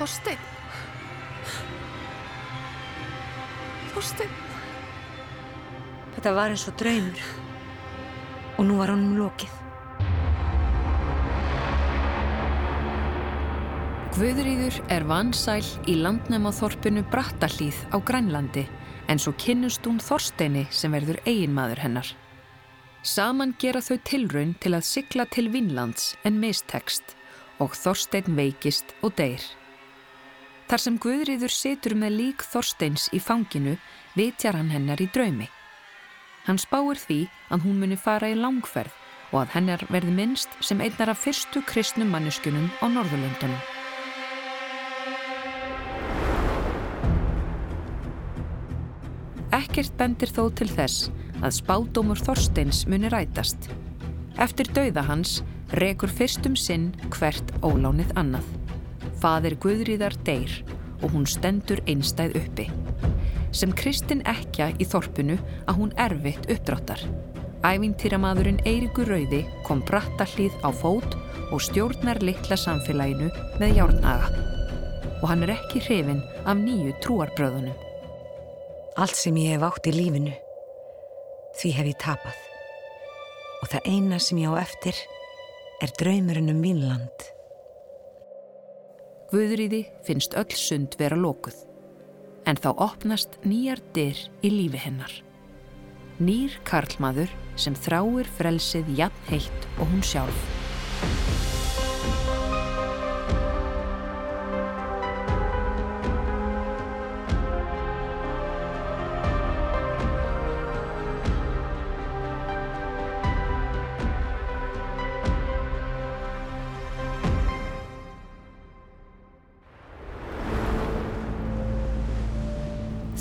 Þorstein. Þorstein. Þetta var eins og draumur og nú var honum lokið. Guðrýður er vansæl í landnæmaþorpinu Brattallíð á Grænlandi en svo kynnust hún Þorsteini sem verður eiginmaður hennar. Saman gera þau tilraun til að sigla til Vinlands en mistekst og Þorstein veikist og deyr. Þar sem Guðrýður situr með lík Þorsteins í fanginu vitjar hann hennar í draumi. Hann spáir því að hún muni fara í langferð og að hennar verði minnst sem einnar af fyrstu kristnum manneskunum á Norðurlöndunum. Ekkert bendir þó til þess að spádómur Þorsteins muni rætast. Eftir dauða hans rekur fyrstum sinn hvert ólánið annað. Fadir Guðríðar deyr og hún stendur einstæð uppi. Sem Kristinn ekja í þorpinu að hún erfitt uppdráttar. Ævintýramadurinn Eirikur Rauði kom brattallíð á fót og stjórnar litla samfélaginu með járnaga. Og hann er ekki hrifin af nýju trúarbröðunum. Allt sem ég hef átt í lífinu því hef ég tapað. Og það eina sem ég á eftir er draumurinn um Vínland. Guðriði finnst öll sund vera lókuð. En þá opnast nýjar dyr í lífi hennar. Nýr karlmaður sem þráir frelsið jafn heitt og hún sjálf.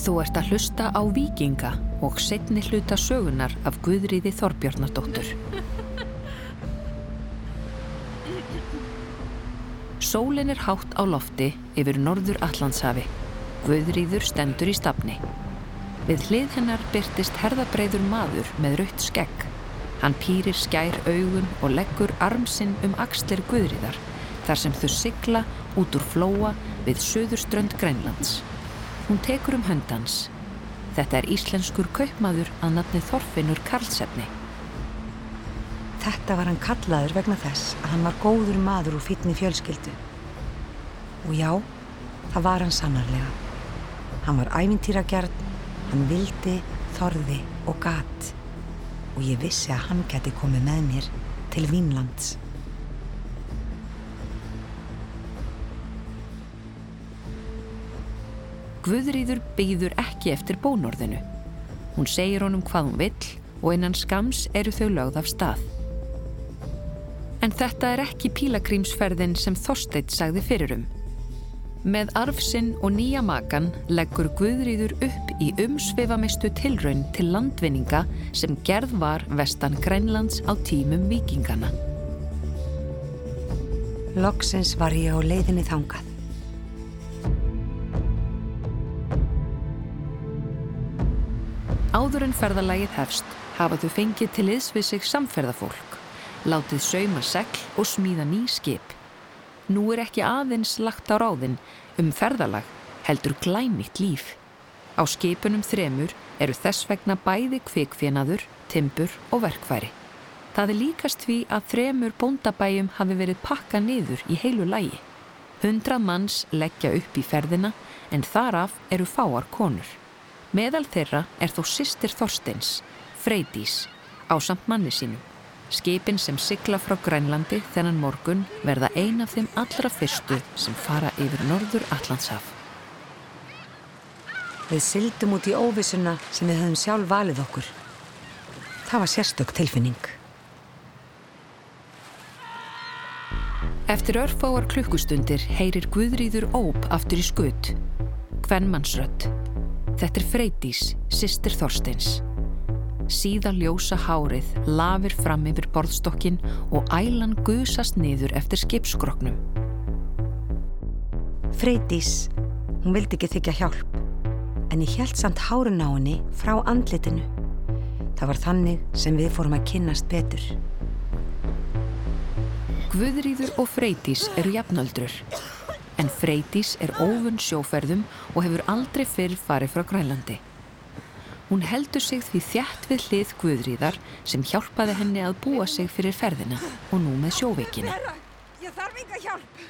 Þú ert að hlusta á Víkinga og setni hluta sögunar af Guðriði Þorbjörnardóttur. Sólin er hátt á lofti yfir norður Allandshafi. Guðriður stendur í stafni. Við hlið hennar byrtist herðabreiður maður með rautt skegg. Hann pýrir skær augun og leggur armsinn um axlir Guðriðar þar sem þau sigla út úr flóa við söðurströnd Grænlands. Hún tekur um höndans. Þetta er íslenskur kaupmaður að nafni Þorfinnur Karlsefni. Þetta var hann kallaður vegna þess að hann var góður maður og fítni fjölskyldu. Og já, það var hann sannarlega. Hann var ævintýragjart, hann vildi, þorði og gat. Og ég vissi að hann geti komið með mér til Vínlands. Guðrýður byggður ekki eftir bónorðinu. Hún segir honum hvað hún vill og innan skams eru þau lögð af stað. En þetta er ekki pílagrímsferðin sem Þorsteit sagði fyrir um. Með arfsinn og nýja makan leggur Guðrýður upp í umsveifamestu tilraun til landvinninga sem gerð var vestan Grænlands á tímum vikingana. Loksins var ég á leiðinni þangað. Áður en ferðalagið hefst hafa þau fengið til liðs við sig samferðafólk, látið sauma segl og smíða ný skip. Nú er ekki aðeins lagt á ráðin um ferðalag heldur glæmitt líf. Á skipunum þremur eru þess vegna bæði kvikfjenaður, timbur og verkfæri. Það er líkast því að þremur bóndabæjum hafi verið pakka niður í heilu lægi. Hundrað manns leggja upp í ferðina en þaraf eru fáar konur. Meðal þeirra er þó sýstir Þorsteins, Freydís, á samt manni sínum. Skipin sem sigla frá Grænlandi þennan morgun verða ein af þeim allra fyrstu sem fara yfir norður Allandshaf. Við syldum út í óvissuna sem við höfum sjálf valið okkur. Það var sérstök tilfinning. Eftir örfáar klukkustundir heyrir Guðrýður óp aftur í skut. Hvernmannsrött. Þetta er Freydís, sýstir Þorsteins. Síða ljósa hárið lafir fram yfir borðstokkin og ælan gusast niður eftir skipskroknum. Freydís, hún vildi ekki þykja hjálp, en ég held samt hárun á henni frá andlitinu. Það var þannig sem við fórum að kynnast betur. Guðrýður og Freydís eru jafnöldrur. En Freydís er óvunn sjóferðum og hefur aldrei fyrr farið frá Grænlandi. Hún heldur sig því þjætt við hlið Guðríðar sem hjálpaði henni að búa sig fyrir ferðina og nú með sjóveikinu. Herra, ég þarf enga hjálp.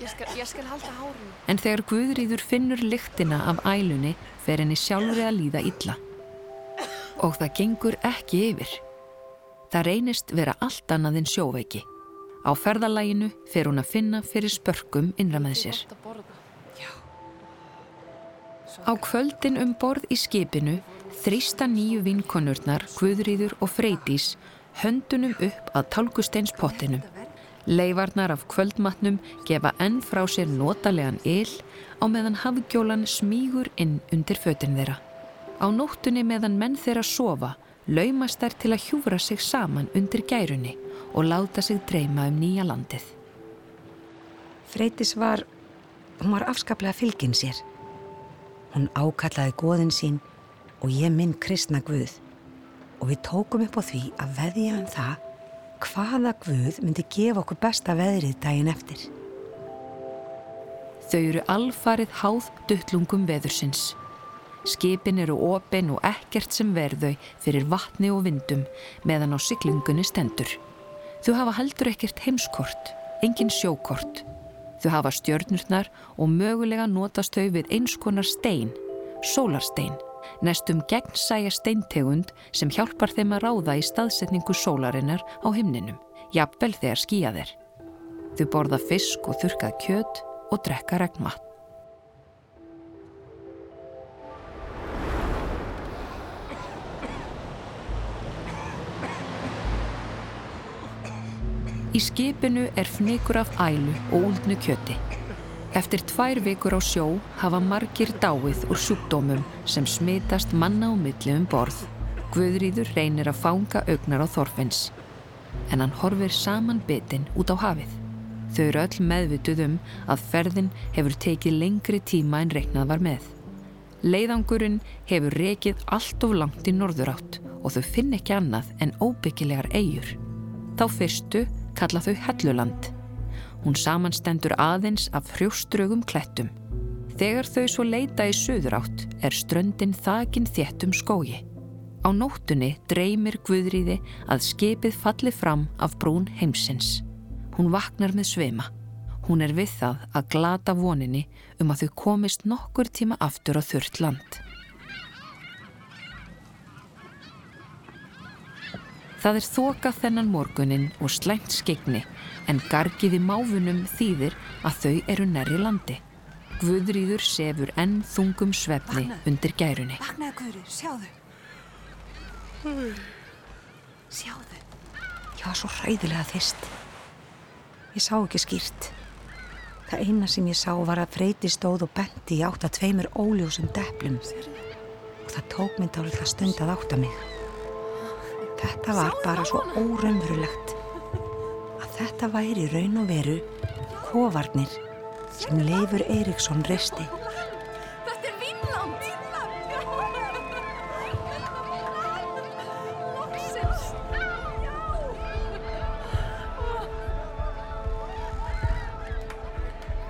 Ég skal, ég skal halda hárinu. En þegar Guðríður finnur lyktina af ælunni fer henni sjálfri að líða illa. Og það gengur ekki yfir. Það reynist vera allt annað en sjóveiki. Á ferðalæginu fer hún að finna fyrir spörkum innra með sér. Á kvöldin um borð í skipinu þrýsta nýju vinkonurnar Guðríður og Freydís höndunum upp að tálkusteinspottinum. Leifarnar af kvöldmatnum gefa enn frá sér notalegan yl á meðan hafgjólan smígur inn undir fötin þeirra. Á nóttunni meðan menn þeirra sofa laumast þær til að hjúfra sig saman undir gærunni og láta sig dreyma um nýja landið. Freytis var, hún var afskaplega fylgin sér. Hún ákallaði goðin sín og ég minn kristna guð og við tókum upp á því að veðja um það hvaða guð myndi gefa okkur besta veðrið daginn eftir. Þau eru alfarið háð duttlungum veðursins. Skipin eru opin og ekkert sem verðau fyrir vatni og vindum meðan á siglingunni stendur. Þau hafa heldur ekkert heimskort, engin sjókort. Þau hafa stjörnurnar og mögulega notast þau við eins konar stein, sólarstein, nestum gegnsæja steintegund sem hjálpar þeim að ráða í staðsetningu sólarinnar á himninum, jafnvel þegar skýja þeir. Þau borða fisk og þurkað kjöt og drekka regnvatn. Í skipinu er fnikur af ælu og úldnu kjöti. Eftir tvær vikur á sjó hafa margir dáið úr sjúkdómum sem smitast manna á milli um borð. Guðrýður reynir að fanga augnar á Þorfinns. En hann horfir saman bitin út á hafið. Þau eru öll meðvituð um að ferðin hefur tekið lengri tíma en reiknað var með. Leiðangurinn hefur rekið allt of langt í norðurátt og þau finn ekki annað en óbyggilegar eigur. Þá fyrstu kalla þau Helluland. Hún samanstendur aðeins af hrjóströgum klettum. Þegar þau svo leita í söðurátt er ströndin þakin þéttum skógi. Á nóttunni dreymir Guðríði að skipið falli fram af brún heimsins. Hún vaknar með sveima. Hún er við það að glata voninni um að þau komist nokkur tíma aftur á þurrt land. Það er þoka þennan morgunin og slæmt skegni en gargið í máfunum þýðir að þau eru nærri landi. Guðrýður sefur enn þungum svefni undir gærunni. Vaknaði Guðri, sjáðu. Sjáðu. Ég var svo hræðilega þist. Ég sá ekki skýrt. Það eina sem ég sá var að Freyti stóð og benti í átt að tveimur óljósum deplum og það tók mynd álið að stund að átta mig. Þetta var bara svo óraunverulegt að þetta væri raun og veru kovarnir sem Leifur Eiríksson reisti. Þetta er Vínland.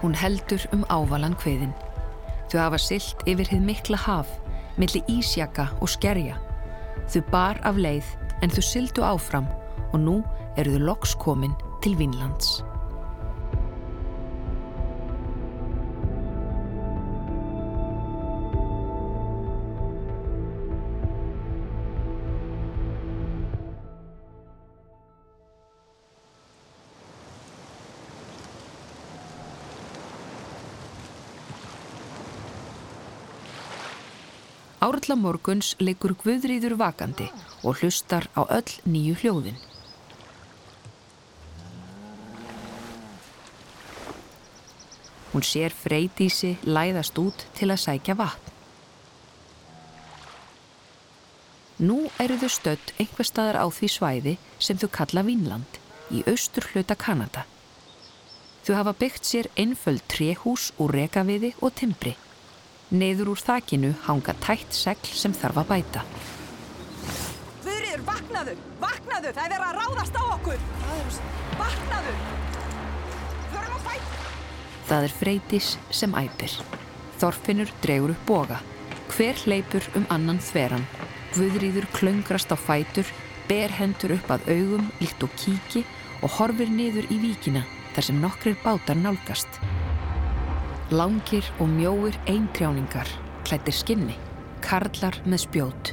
Hún heldur um ávalan kviðin. Þau hafa silt yfir hið mikla haf, milli ísjaka og skerja. Þau bar af leið en þau sildu áfram og nú eru þau loks komin til Vínlands. Árla morguns leikur Guðrýður vakandi og hlustar á öll nýju hljóðin. Hún sér Freydísi læðast út til að sækja vatn. Nú eru þau stödd einhver staðar á því svæði sem þau kalla Vínland í austur hluta Kanada. Þau hafa byggt sér einföld tréhús úr rekaviði og timbri. Neður úr þakinu hanga tætt segl sem þarf að bæta. Guðriður, vaknaðu, vaknaðu, það er verið að ráðast á okkur. Vaknaðu. Förum á fætur. Það er Freydís sem æpir. Þorfinnur dregur upp boga. Hver hleypur um annan þveran. Guðrýður klöngrast á fætur, ber hendur upp að augum, líkt og kíki og horfir niður í víkina þar sem nokkrir bátar nálgast. Langir og mjóir eintrjáningar, klættir skinni, karlar með spjót.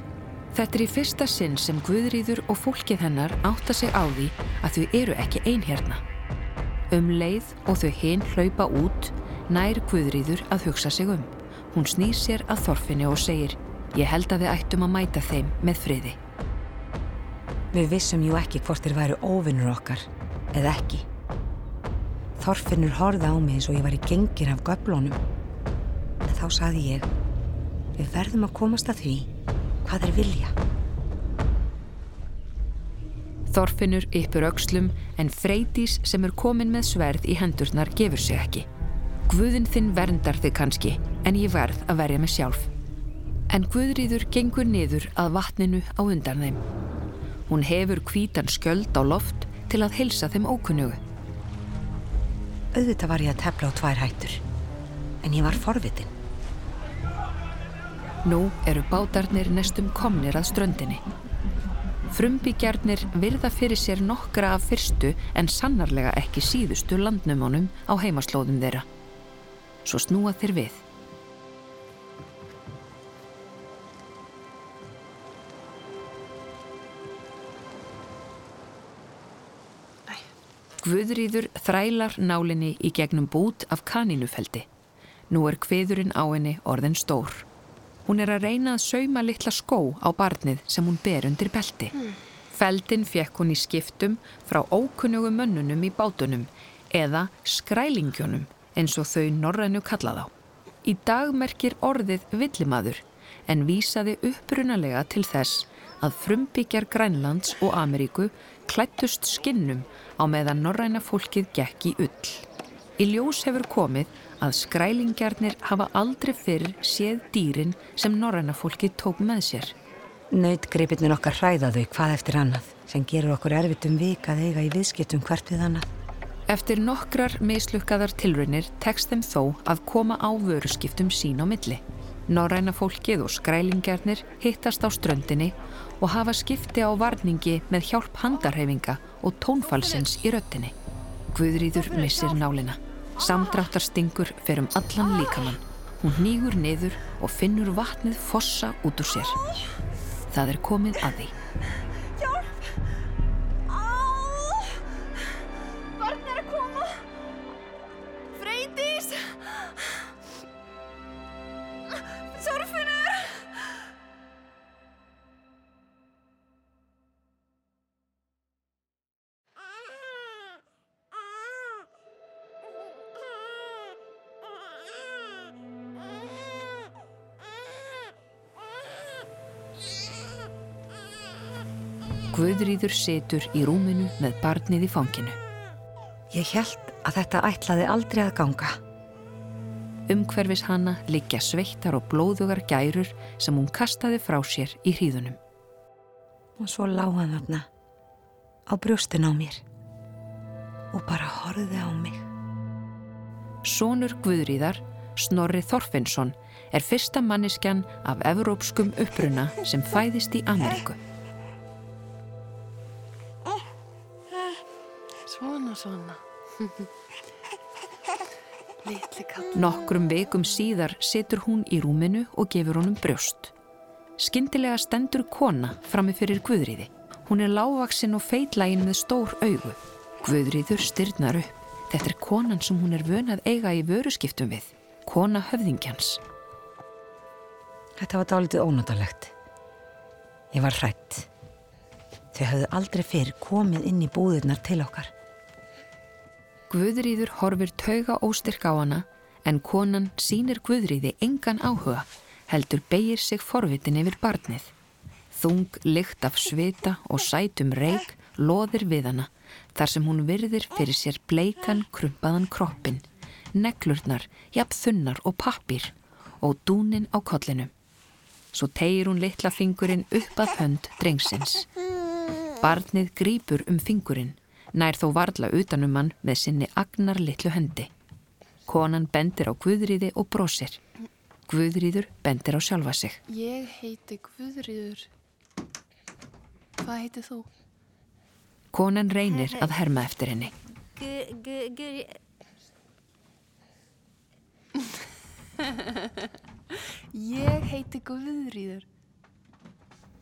Þetta er í fyrsta sinn sem Guðrýður og fólkið hennar átta sig á því að þau eru ekki einherna. Um leið og þau hinn hlaupa út, nær Guðrýður að hugsa sig um. Hún snýr sér að þorfinni og segir Ég held að við ættum að mæta þeim með friði. Við vissum jú ekki hvort þeir væru óvinnur okkar, eða ekki. Þorfinnur horfði á mig eins og ég var í gengir af göblónum. En þá saði ég, við verðum að komast að því hvað þeir vilja. Þorfinnur yppur aukslum en Freydís sem er komin með sverð í hendurnar gefur sig ekki. Guðin þinn verndar þig kannski en ég verð að verja mig sjálf. En Guðrýður gengur niður að vatninu á undan þeim. Hún hefur kvítan skjöld á loft til að helsa þeim ókunnugu. Auðvitað var ég að tefla á tvær hættur, en ég var forvitin. Nú eru bátarnir nestum komnir að ströndinni. Frumbyggjarnir virða fyrir sér nokkra af fyrstu en sannarlega ekki síðustu landnumónum á heimaslóðum þeirra. Svo snúa þeir við. Guðrýður þrælar nálinni í gegnum bút af kanínufeldi. Nú er kviðurinn á henni orðin stór. Hún er að reyna að sauma litla skó á barnið sem hún ber undir belti. Feldin fekk hún í skiptum frá ókunnugum mönnunum í bátunum eða skrælingjónum eins og þau norrænu kallað á. Í dag merkir orðið villimaður en vísaði upprunalega til þess að frumbyggjar Grænlands og Ameríku klættust skinnum á meðan norræna fólkið gekk í ull. Í ljós hefur komið að skrælingjarnir hafa aldrei fyrir séð dýrin sem norræna fólkið tók með sér. Nautgripirnir okkar hræðaðu hvað eftir annað sem gerur okkur erfitt um vik að eiga í viðskiptum hvert við annað. Eftir nokkrar mislukkaðar tilraunir tekst þeim þó að koma á vöruskiptum sín á milli. Norræna fólkið og skrælingjarnir hittast á ströndinni og hafa skipti á varningi með hjálp handarhefinga og tónfalsins í röttinni. Guðrýður missir nálina. Samdráttarstingur fer um allan líkamann. Hún nýgur niður og finnur vatnið fossa út úr sér. Það er komið að því. Guðrýður situr í rúminu með barnið í fanginu. Ég held að þetta ætlaði aldrei að ganga. Umhverfis hana liggja sveittar og blóðugar gærur sem hún kastaði frá sér í hríðunum. Og svo lág hann þarna á brjóstin á mér og bara horfði á mig. Sónur Guðrýðar, Snorri Þorfinnsson, er fyrsta manniskjan af evrópskum uppruna sem fæðist í Ameríku. Svona. Nokkrum vikum síðar situr hún í rúminu og gefur honum brjóst. Skyndilega stendur kona frammi fyrir Guðrýði. Hún er lágvaksinn og feitlægin með stór augu. Guðrýður styrnar upp. Þetta er konan sem hún er vönað eiga í vöruskiptum við. Kona höfðingjans. Þetta var dálítið ónáttúrlegt. Ég var hrætt. Þau höfðu aldrei fyrr komið inn í búðurnar til okkar. Guðrýður horfir tauga óstyrk á hana en konan sínir Guðrýði engan áhuga heldur beigir sig forvitin yfir barnið. Þung lykt af svita og sætum reik loðir við hana þar sem hún virðir fyrir sér bleikan krumpaðan kroppin, neglurnar, jafn þunnar og pappir og dúnin á kollinum. Svo tegir hún litla fingurinn upp að hönd drengsins. Barnið grýpur um fingurinn, nær þó varla utanum hann með sinni agnar litlu hendi. Konan bendir á Guðríði og brosir. Guðríður bendir á sjálfa sig. Ég heiti Guðriður. Hvað heiti þú? Konan reynir að herma eftir henni. Gu, gu, gu, Ég heiti Guðriður.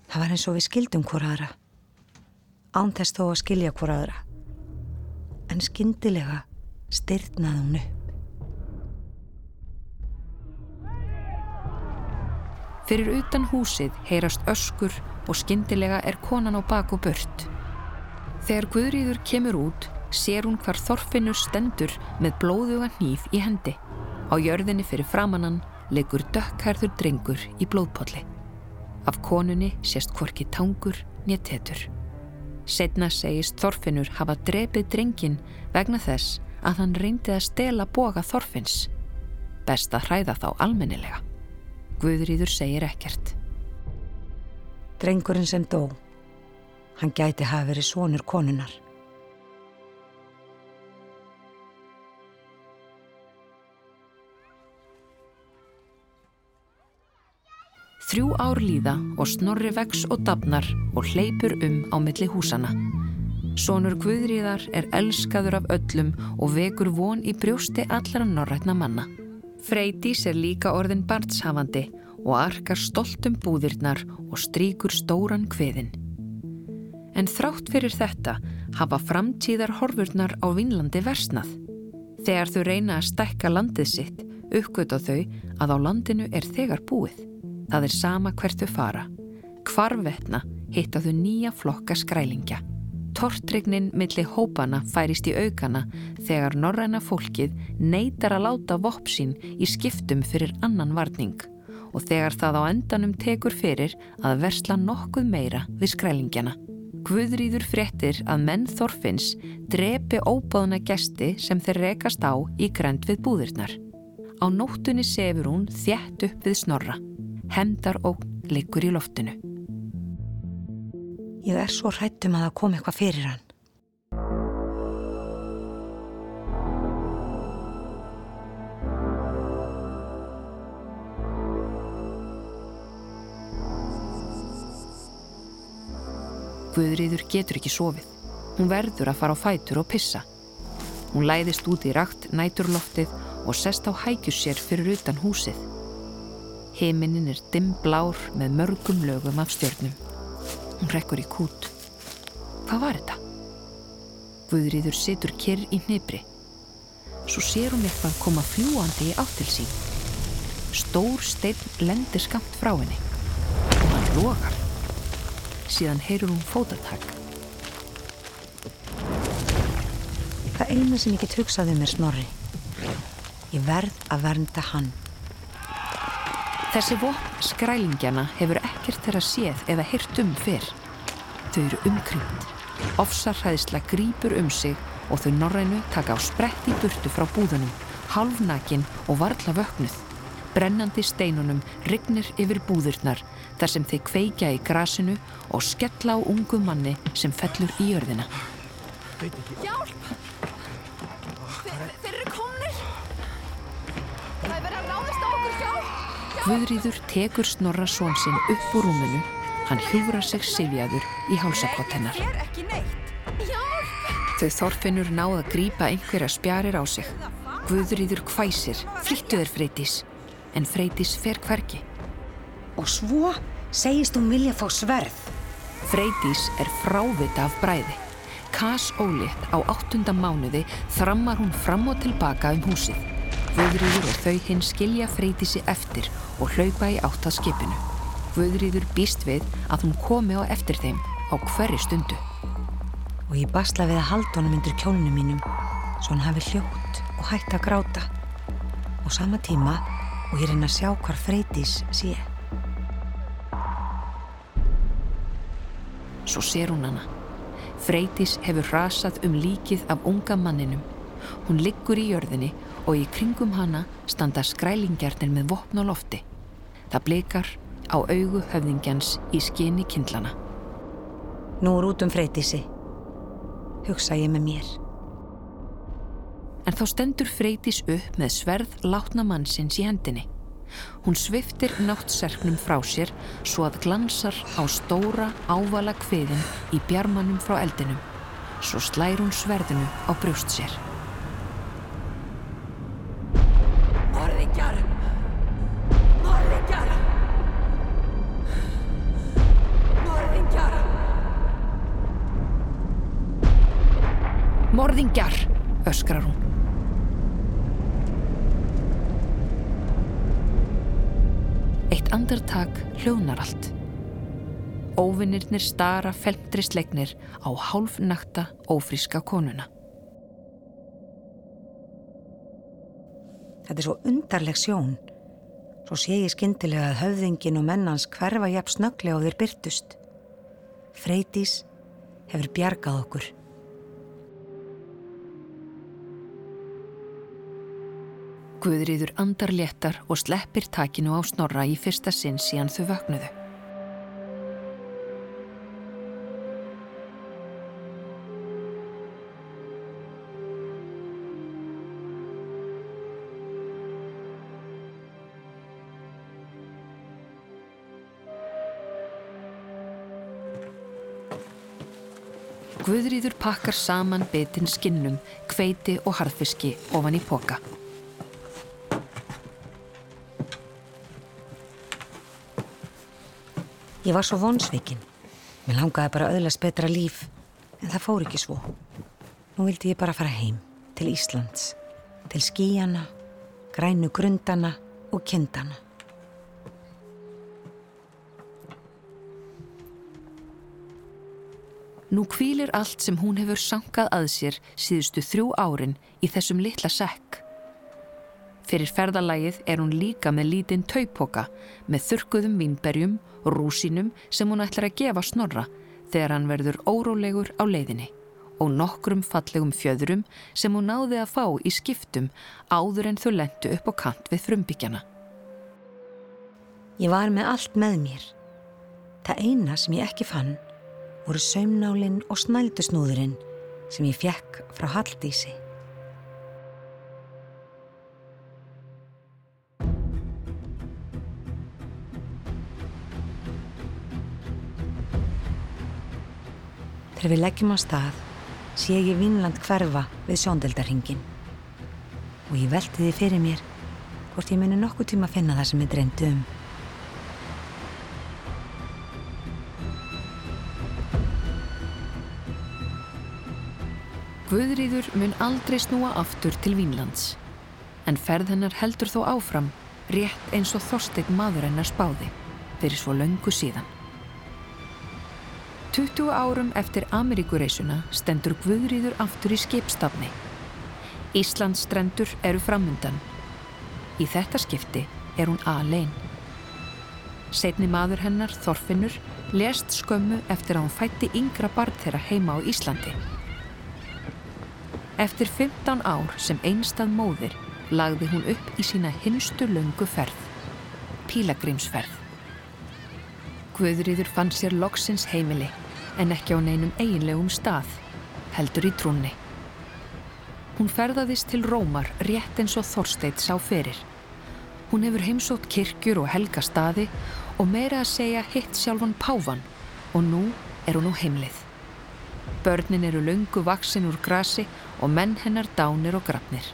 Það var eins og við skildum hvora aðra. Án þess þó að skilja hvora aðra. En skyndilega styrnaði hún upp. Fyrir utan húsið heyrast öskur og skyndilega er konan á bak og burt. Þegar Guðríður kemur út, sér hún hvar Þorfinnur stendur með blóðuga hníf í hendi. Á jörðinni fyrir framannan leikur dökkhærður drengur í blóðpolli. Af konunni sést hvorki tangur nýja Setna segist Þorfinnur hafa drepið drengin vegna þess að hann reyndi að stela boga Þorfinns. Best að hræða þá almennilega. Guðríður segir ekkert. Drengurinn sem dó. Hann gæti hafa verið sonur konunar. Þrjú ár líða og snorri vex og dafnar og hleypur um á milli húsana. Sónur Guðríðar er elskaður af öllum og vekur von í brjósti allra norrætna manna. Freydís er líka orðin barnshafandi og arkar stoltum búðirnar og stríkur stóran kveðin. En þrátt fyrir þetta hafa framtíðar horfurnar á Vínlandi versnað. Þegar þau reyna að stækka landið sitt, uppgöta þau að á landinu er þegar búið. Það er sama hvert þau fara. Hvarvetna hitta þau nýja flokka skrælingja. Tortrygnin milli hópana færist í aukana þegar norræna fólkið neytar að láta vopsín í skiptum fyrir annan varning og þegar það á endanum tekur fyrir að versla nokkuð meira við skrælingjana. Guðrýður fréttir að menn Þorfinns drepi óbáðna gesti sem þeir rekast á í grend við búðirnar. Á nóttunni sefur hún þjætt upp við snorra. Hemdar ógn liggur í loftinu. Ég er svo hrættum að það kom eitthvað fyrir hann. Guðrýður getur ekki sofið. Hún verður að fara á fætur og pissa. Hún læðist út í rakt næturloftið og sest á hækjus sér fyrir utan húsið. Heiminin er dimm blár með mörgum lögum af stjörnum. Hún rekkur í kút. Hvað var þetta? Guðrýður situr kyrr í hnibri. Svo sér hún eitthvað koma fljúandi í áttil sín. Stór steinn lendir skamt frá henni og hann rógar. Síðan heyrur hún fótatak. Það eina sem ég get hugsaði mér snorri. Ég verð að vernda hann. Þessi vopn skrælingjana hefur ekkert þeirra séð eða heyrt um fyrr. Þau eru umkrymt. Ofsarhæðisla grýpur um sig og þau norrænu taka á sprett í burtu frá búðunum, halvnakin og varla vöknuð. Brennandi steinunum rignir yfir búðurnar þar sem þeir kveikja í grasinu og skella á ungu manni sem fellur í jörðina. Hjálp! Guðrýður tekur snorra són sinn upp úr rúminu, hann hjúfrar sig sifjaður í hálsakott hennar. Ég er ekki neitt! Hjálp! Þau þorfinnur náð að grípa einhverja spjarir á sig. Guðrýður hvæsir, flýttu þér Freydís, en Freydís fer hverki. Og svo segist hún vilja fá sverð. Freydís er frávita af bræði. Kas ólitt á áttunda mánuði þrammar hún fram og tilbaka um húsið. Guðrýður og þau hinn skilja Freydísi eftir og hlaupa í átt að skipinu. Guðrýður býst við að hún komi á eftir þeim á hverri stundu. Og ég basla við að halda honum undir kjólnum mínum svo hann hafi hljótt og hægt að gráta. Og sama tíma og ég reyna að sjá hvar Freydís sé. Svo sér hún hana. Freydís hefur rasað um líkið af unga manninum. Hún liggur í jörðinni og í kringum hana standa skrælingjarnir með vopn á lofti. Það blikar á augu höfðingjans í skinni kindlana. Nú er út um Freydísi. Hugsa ég með mér. En þá stendur Freydís upp með sverð látna mannsins í hendinni. Hún sviftir náttserknum frá sér svo að glansar á stóra ávala kviðin í bjarmanum frá eldinum. Svo slær hún sverðinu á brjóst sér. Morðingjar! öskrar hún. Eitt andartak hljóðnar allt. Óvinnirnir stara felmdri slegnir á hálfnakta ófríska konuna. Þetta er svo undarleg sjón. Svo sé ég skyndilega að höfðingin og mennans hverfa jafn snögglega á þeir byrtust. Freydís hefur bjargað okkur. Guðriður andar léttar og sleppir takinu á snorra í fyrsta sinn síðan þau vöknuðu. Guðriður pakkar saman betin skinnum, kveiti og harðfiski ofan í poka. Ég var svo vonsveikin. Mér langaði bara að öðlast betra líf, en það fór ekki svo. Nú vildi ég bara fara heim, til Íslands, til skíjana, grænu grundana og kindana. Nú kvílir allt sem hún hefur sankað að sér síðustu þrjú árin í þessum litla sekk. Fyrir ferðalagið er hún líka með lítinn taupoka með þurkuðum vínberjum og rúsinum sem hún ætlar að gefa snorra þegar hann verður órólegur á leiðinni og nokkrum fallegum fjöðurum sem hún náði að fá í skiptum áður en þau lendu upp á kant við frumbyggjana. Ég var með allt með mér. Það eina sem ég ekki fann voru saumnálinn og snældusnúðurinn sem ég fekk frá Halldísi. Þegar við leggjum á stað sé ég Vínland hverfa við sjóndeldarhingin og ég velti því fyrir mér hvort ég muni nokkuð tíma að finna það sem ég dreymdi um. Guðrýður mun aldrei snúa aftur til Vínlands en ferð hennar heldur þó áfram rétt eins og Þorstein maður hennar spáði fyrir svo löngu síðan. 20 árum eftir Ameríkureysuna stendur Guðrýður aftur í skipstafni. Íslands strendur eru framundan. Í þetta skipti er hún alein. Setni maður hennar, Þorfinnur, lest skömmu eftir að hún fætti yngra barn þeirra heima á Íslandi. Eftir 15 ár sem einstað móðir lagði hún upp í sína hinstu löngu ferð, pílagrímsferð. Guðrýður fann sér loksins heimili en ekki á neinum eiginlegum stað, heldur í trúnni. Hún ferðaðist til Rómar rétt eins og Þorsteit sá ferir. Hún hefur heimsótt kirkjur og helga staði og meira að segja hitt sjálfan Pávan og nú er hún á heimlið. Börnin eru löngu vaksin úr grasi og menn hennar dánir og grafnir.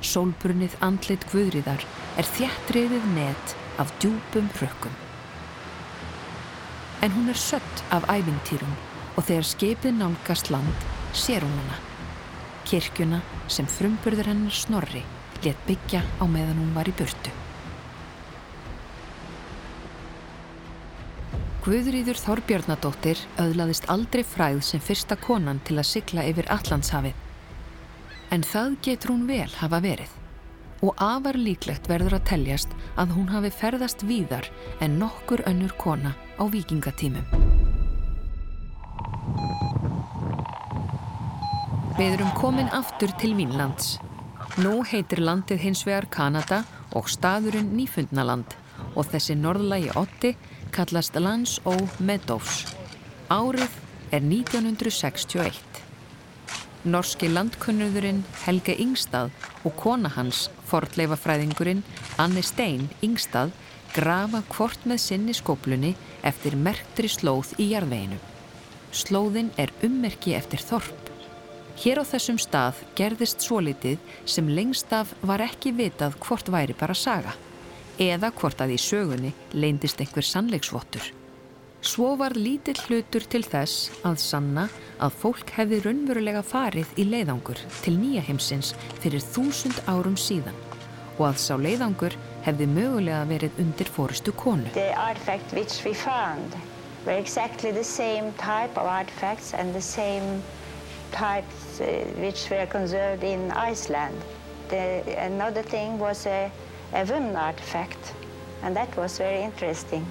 Sólbrunnið andlit guðriðar er þjættriðið net af djúpum rökkum. En hún er sött af ævintýrum og þegar skipið nálgast land sér hún hana. Kirkjuna sem frumburður hennar snorri let byggja á meðan hún var í burtu. Guðrýður Þorbjörnadóttir öðlaðist aldrei fræð sem fyrsta konan til að sigla yfir Allandshafið. En það getur hún vel hafa verið og afar líklegt verður að teljast að hún hafi ferðast víðar en nokkur önnur kona á vikingatímum. Við erum komin aftur til Vínlands. Nú heitir landið hins vegar Kanada og staðurinn Nýfundnaland og þessi norðlægi otti kallast Lands og Meadows. Árið er 1961. Norski landkunnurðurinn Helge Ingstad og kona hans, fordleifafræðingurinn Anne Stein Ingstad, grafa hvort með sinni skóplunni eftir merktri slóð í jarðveginu. Slóðin er ummerki eftir þorp. Hér á þessum stað gerðist svo litið sem lengst af var ekki vitað hvort væri bara saga eða hvort að í sögunni leindist einhver sannleiksvottur. Svo var lítill hlutur til þess að sanna að fólk hefði raunverulega farið í leiðangur til nýja heimsins fyrir þúsund árum síðan og að sá leiðangur hefði mögulega verið undir fórustu konu. The artifact which we found were exactly the same type of artifacts and the same types uh, which were conserved in Iceland. The, another thing was a, a woman artifact and that was very interesting.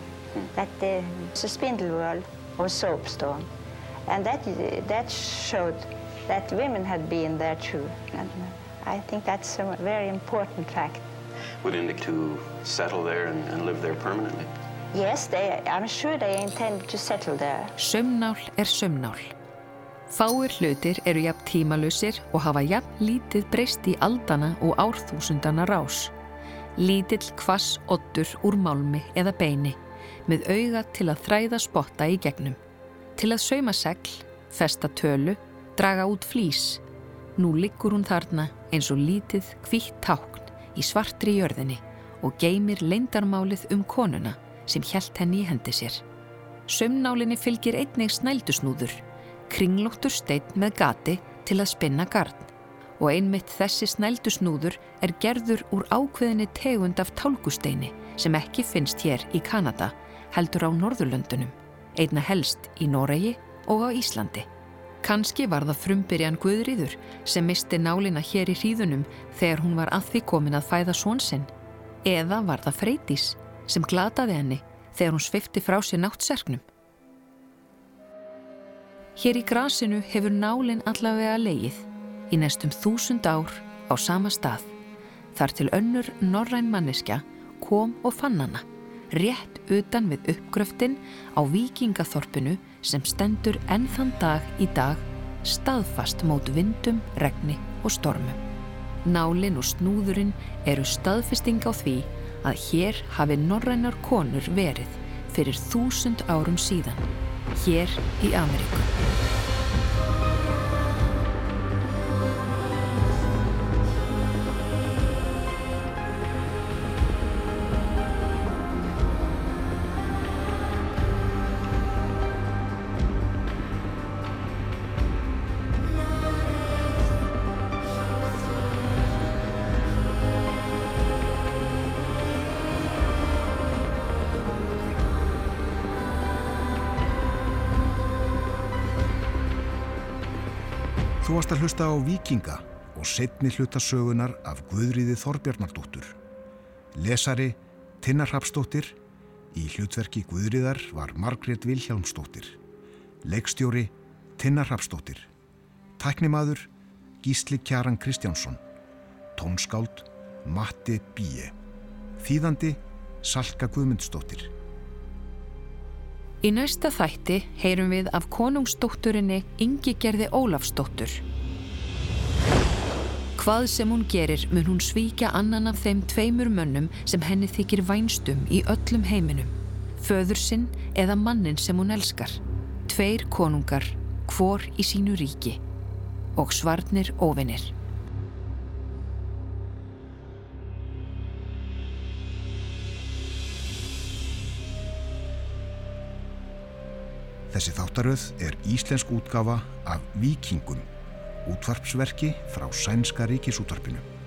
That the, the spindle whorl was soapstone. And that, that showed that women had been there too. And I think that's a very important fact. Would indicate to settle there and, and live there permanently? Yes, they, I'm sure they intended to settle there. Sömnál er sömnál. Fáir hlutir eru jafn tímalusir og hafa jafn lítið breyst í aldana og árþúsundana rás. Lítill kvass ottur úr málmi eða beini með auga til að þræða spotta í gegnum. Til að sauma segl, festa tölu, draga út flís. Nú liggur hún þarna eins og lítið hvitt tákn í svartri jörðinni og geymir leindarmálið um konuna sem hjælt henni í hendi sér. Sömnálinni fylgir einnig snældusnúður, kringlóttur steinn með gati til að spinna gard og einmitt þessi snældusnúður er gerður úr ákveðinni tegund af tálgusteini sem ekki finnst hér í Kanada heldur á Norðurlöndunum, einna helst í Noregi og á Íslandi. Kanski var það frumbyrjan Guðrýður sem misti nálina hér í hríðunum þegar hún var að því komin að fæða svonsinn. Eða var það Freydís sem glataði henni þegar hún svifti frá sér náttserknum. Hér í grasinu hefur nálinn allavega leið í næstum þúsund ár á sama stað. Þar til önnur norræn manneskja kom og fann hana rétt utan við uppgröftin á vikingathorpinu sem stendur enn þann dag í dag staðfast mót vindum, regni og stormum. Nálinn og snúðurinn eru staðfesting á því að hér hafi norrænar konur verið fyrir þúsund árum síðan, hér í Ameríku. Hlusta á Vikinga og setni hlutasögunar af Guðriði Þorbjarnardóttur. Lesari Tinnar Hapsdóttir, í hlutverki Guðriðar var Margrét Vilhjálmsdóttir. Leikstjóri Tinnar Hapsdóttir. Tæknimaður Gísli Kjaran Kristjánsson. Tónskáld Matti Bíe. Þýðandi Salka Guðmundsdóttir. Í næsta þætti heyrum við af konungsdótturinni Ingi Gerði Ólafsdóttur. Hvað sem hún gerir mun hún svíkja annan af þeim tveimur mönnum sem henni þykir vænstum í öllum heiminum. Föður sinn eða mannin sem hún elskar. Tveir konungar, hvor í sínu ríki. Og svarnir óvinnir. Þessi þáttaröð er íslensk útgafa af Vikingum, útvarpsverki frá Sænska ríkisútvarpinu.